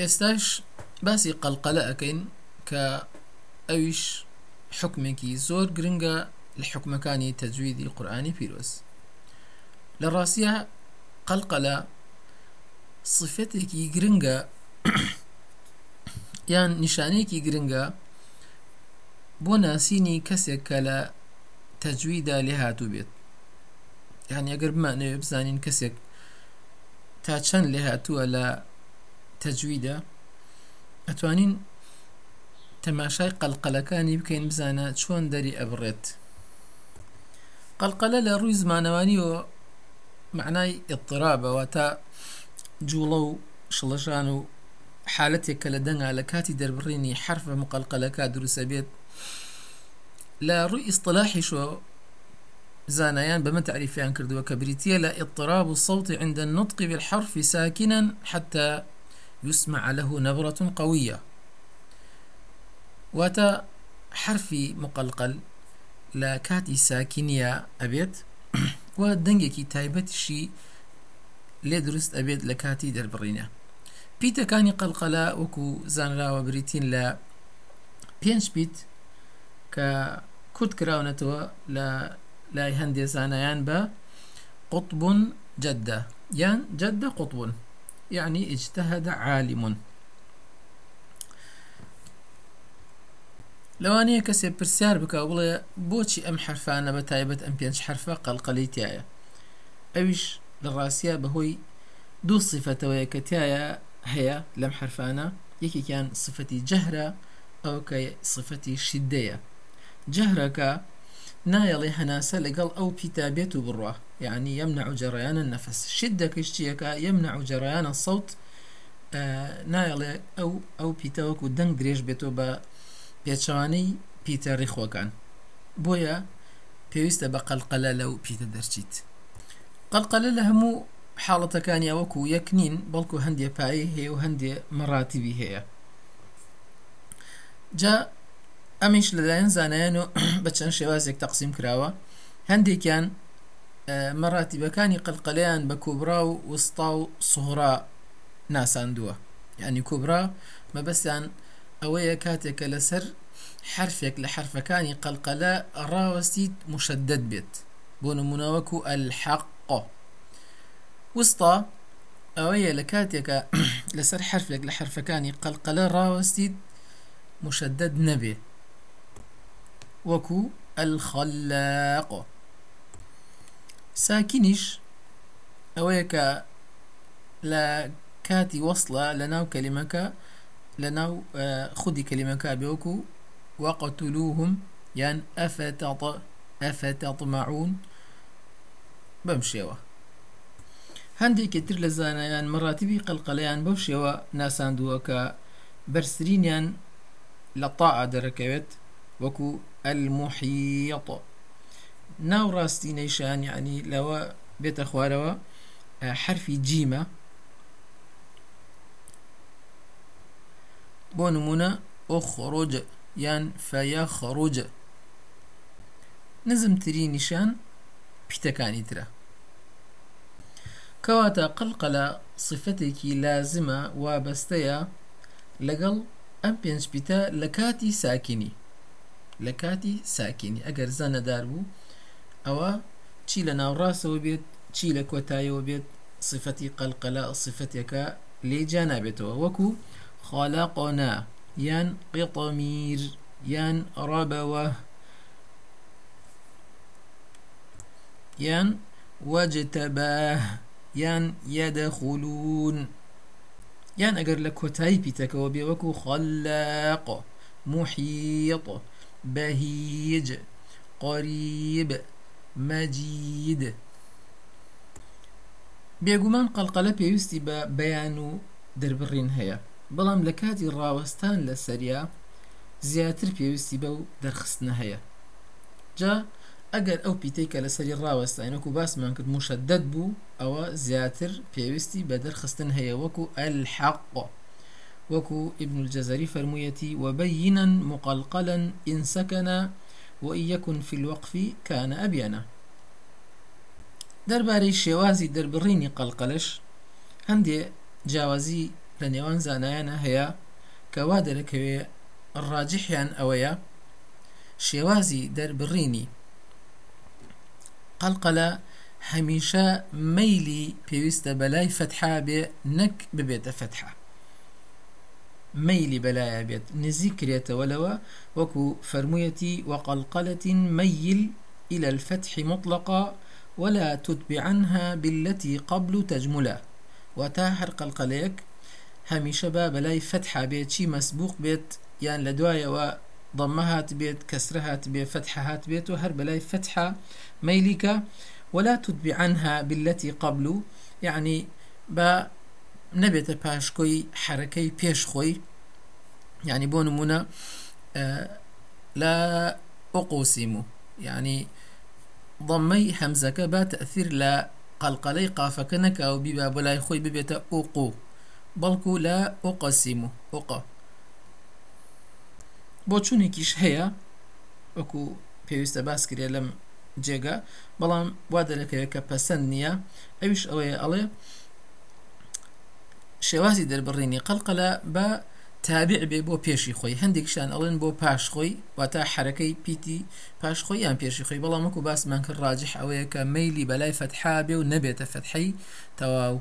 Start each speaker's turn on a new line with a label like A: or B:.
A: ئێستاش باسی قەلقەلە ئەەکەین کە ئەویش حکمێکی زۆر گرنگە لە حکومەکانی تەجویدی قورآانی پیرۆز لە ڕاستە قەلقەلە صفەتێکی گرنگە یان نیشانەیەکی گرنگە بۆ ناسینی کەسێک کە لە تەجویدا لێ هاتوو بێت یعنی ئەگەر بمانەوێ بزانین کەسێک تا چەند تەجویدا ئەتوانین تەماشای قەلقەلەکانی بکەین بزانە چۆن دەری ئەبڕێت؟ قەلقەلە لە ڕووی زمانەوانیەوە معنای ئضطرابەوە تا جوڵە و شڵەژان و حالەتێک کە لە دەنگا لە کاتی دەربڕینی حرفە مقلقلەکە دروسە بێت. لە ڕووی ئیسطلاحیشۆ زانایان بما تعريفيان كردوا كبريتيا لا اضطراب الصوت عند النطق بالحرف ساكنا حتى يسمع له نبرة قوية. واتا حرفي مقلقل؟ لا كاتي ساكنية أبيت. و دەنگێکی تایبەتیشی لێ دروست ئەبێت لە کاتی دەربڕینە پیتەکانی قەلقەلا وەکو زانراوە بریتین لە پێنج پیت کە کورت کراونەتەوە لە لای هەندێ زانایان بە قطب جدة. یان جدة قطب. يعني اجتهد عالم لەوانەیە کەسێ پرسیار بکە بڵێ بۆچی ئەم حرفانە بە تایبەت ئەم پێنج حرفە قەلقەلی تایە ئەویش لە ڕاستە بەهۆی دوو سیفەتەوەیە کە تایە هەیە لەم حرفانە یەکێکیان سفەتی جەهرە ئەو کە سفەتی شیدەیە جەهرەکە نایەڵێ هەناسە لەگەڵ ئەو پیتابێت و بڕوە. یعنی يمنع جريان النفس شدة كشتيكا يمنع جريان الصوت نایڵێ ئەو ئەو پیتەوەکو دەنگ درێژ بێتەوە بە پێچوانەی پیتەڕی خۆکان بۆیە پێویستە بە قەلقەلە لەو پیتە دەرچیت. قەلقەلە لە هەموو حاڵەتەکانی ئەوەکو یەک نین بەڵکو هەندێ پایی هەیە و هەندێ مەڕاتیبی هەیە. جا ئەمیش لەلایەن زانایان و بە چەند شێوازێک تەقسیم کراوە هەندێکیان مەڕاتیبەکانی قەلقەلیان بە کوبرا و وستا و سوهرا ناساندووە یعنی کوبرا مەبەستیان ئەوەیە کاتێکە لەسەر حرفێک لە حرفەکانی قەلقەلە ڕاوەستیت مشدد بێت بۆ نمونەوەکو الحق. وستا ئەوەیە لە کاتێکە لەسەر حرفێک لە حرفەکانی قەلقەلە ڕاوەستیت مشدد نەبێ وەکو الخلاق. ساکینیش ئەوەیە کە لە کاتی وەصلە لە ناو کەلیمەکە لناو آه، خدي كلمة كابيوكو وقتلوهم يعني أفتط أفتطمعون. بمشيوة. هەندێک تر لە زانایان مەڕاتبی قەلقەلیان بەو شێوە ناساندووە کە بەرسرینیان لە تاعا دەرەکەوێت وەکو ئەلمحیط ناو ڕاستینەیشان ینی لەوە بێتە خوارەوە حرفی جیمە. بۆ نمونە ئۆخڕۆج یان فەیەخڕوج نزمتری نیشان پیتەکانی ترە. کەواتە قەلقەلە صفتێکی لازمە وابەستەیە لەگەڵ ئەم پێنج پیتە لە کاتی ساکینی. لە کاتی ساکینی. ئەگەر زەنەدار بوو ئەوە چی لە ناوڕاستەوە بێت چی لە کۆتاییەوە بێت صفەتی قەلقەلە صفتێکە لێ جا نابێتەوە وەکو خلقنا ين قطمير ين ربوة ين واجتباه ين يدخلون ين أجر لك تايبتك وبيوكو خلاق محيط بهيج قريب مجيد بێگومان قەلقەلە پێویستی بە بەیان و دەربڕین هەیە. بەڵام لە کاتی ڕاوەستان لە سەریا زیاتر پێویستی بە و دەرخستنە هەیە. جا ئەگەر ئەو پیتەی کە لە سەری ڕاوەستانەکو باسمان کرد مشدد بوو ئەوە زیاتر پێویستی بە دەرخستن هەیە. وەکو الحق وەکو ابن الجزري فرميتي وبينا مقلقلا إن سكن وإن يكن في الوقف كان أبينا. دربارەی شێوازی دەربڕینی قەلقەلش هەندێ جیاوازی لە نێوان زانایانە هەیە کەوا دەرەکەوێ ڕاجحیان ئەوەیە شێوازی دەربڕینی قەلقەلە هەمیشە مەیلی پێویستە بەلای فەتحا بێ نەک ببێتە بەلایە بێت نزیک کرێتەوە لەوە وەکو فەرموویەتی وقلقلة ميل إلى الفتح مطلقا ولا تتبعنها بالتي قبل تجملا. وتا هەر قەلقەلەیەک هەمیشە با بەلای فەتحا بێت چی مەسبوق بێت یان لە دوایەوە ضمە هات بێت کەسرە هات بێ فتح هات بێت و هەر بەلای فتحە مەیلیکە ولا تتبع عنها بالتي قبل يعني با نبێتە پاشکۆی حرەکەی پێش خۆی. يعني بۆ نمونە لا أقسم. يعني ضمي همزەکە با تأثير لا قەلقەلەی قافەکە نەکە و بیبا بۆ لای خۆی ببێتە ئوقو بەڵکو لا ئۆقەسیم و ئۆقە بۆ چوونێکیش هەیە وەکو پێویستە باس کرێ لەم جێگە بەڵام وا دەرەکەوێت کە پەسەند نییە. ئەویش ئەوەیە ئەڵێ شێوازی دەربڕینی قەلقەلە بە تابع بێ بۆ پێشی خۆی. هەندێکشان ئەڵێن بۆ پاش خۆی واتە حرەکەی پیتی پاش خۆی یان پێشی خۆی. بەڵام وەکو باسمان کرد ڕاجح ئەوەیە کە مەیلی بەلای فەتحا بێ و نەبێتە فەتحەی تەواو.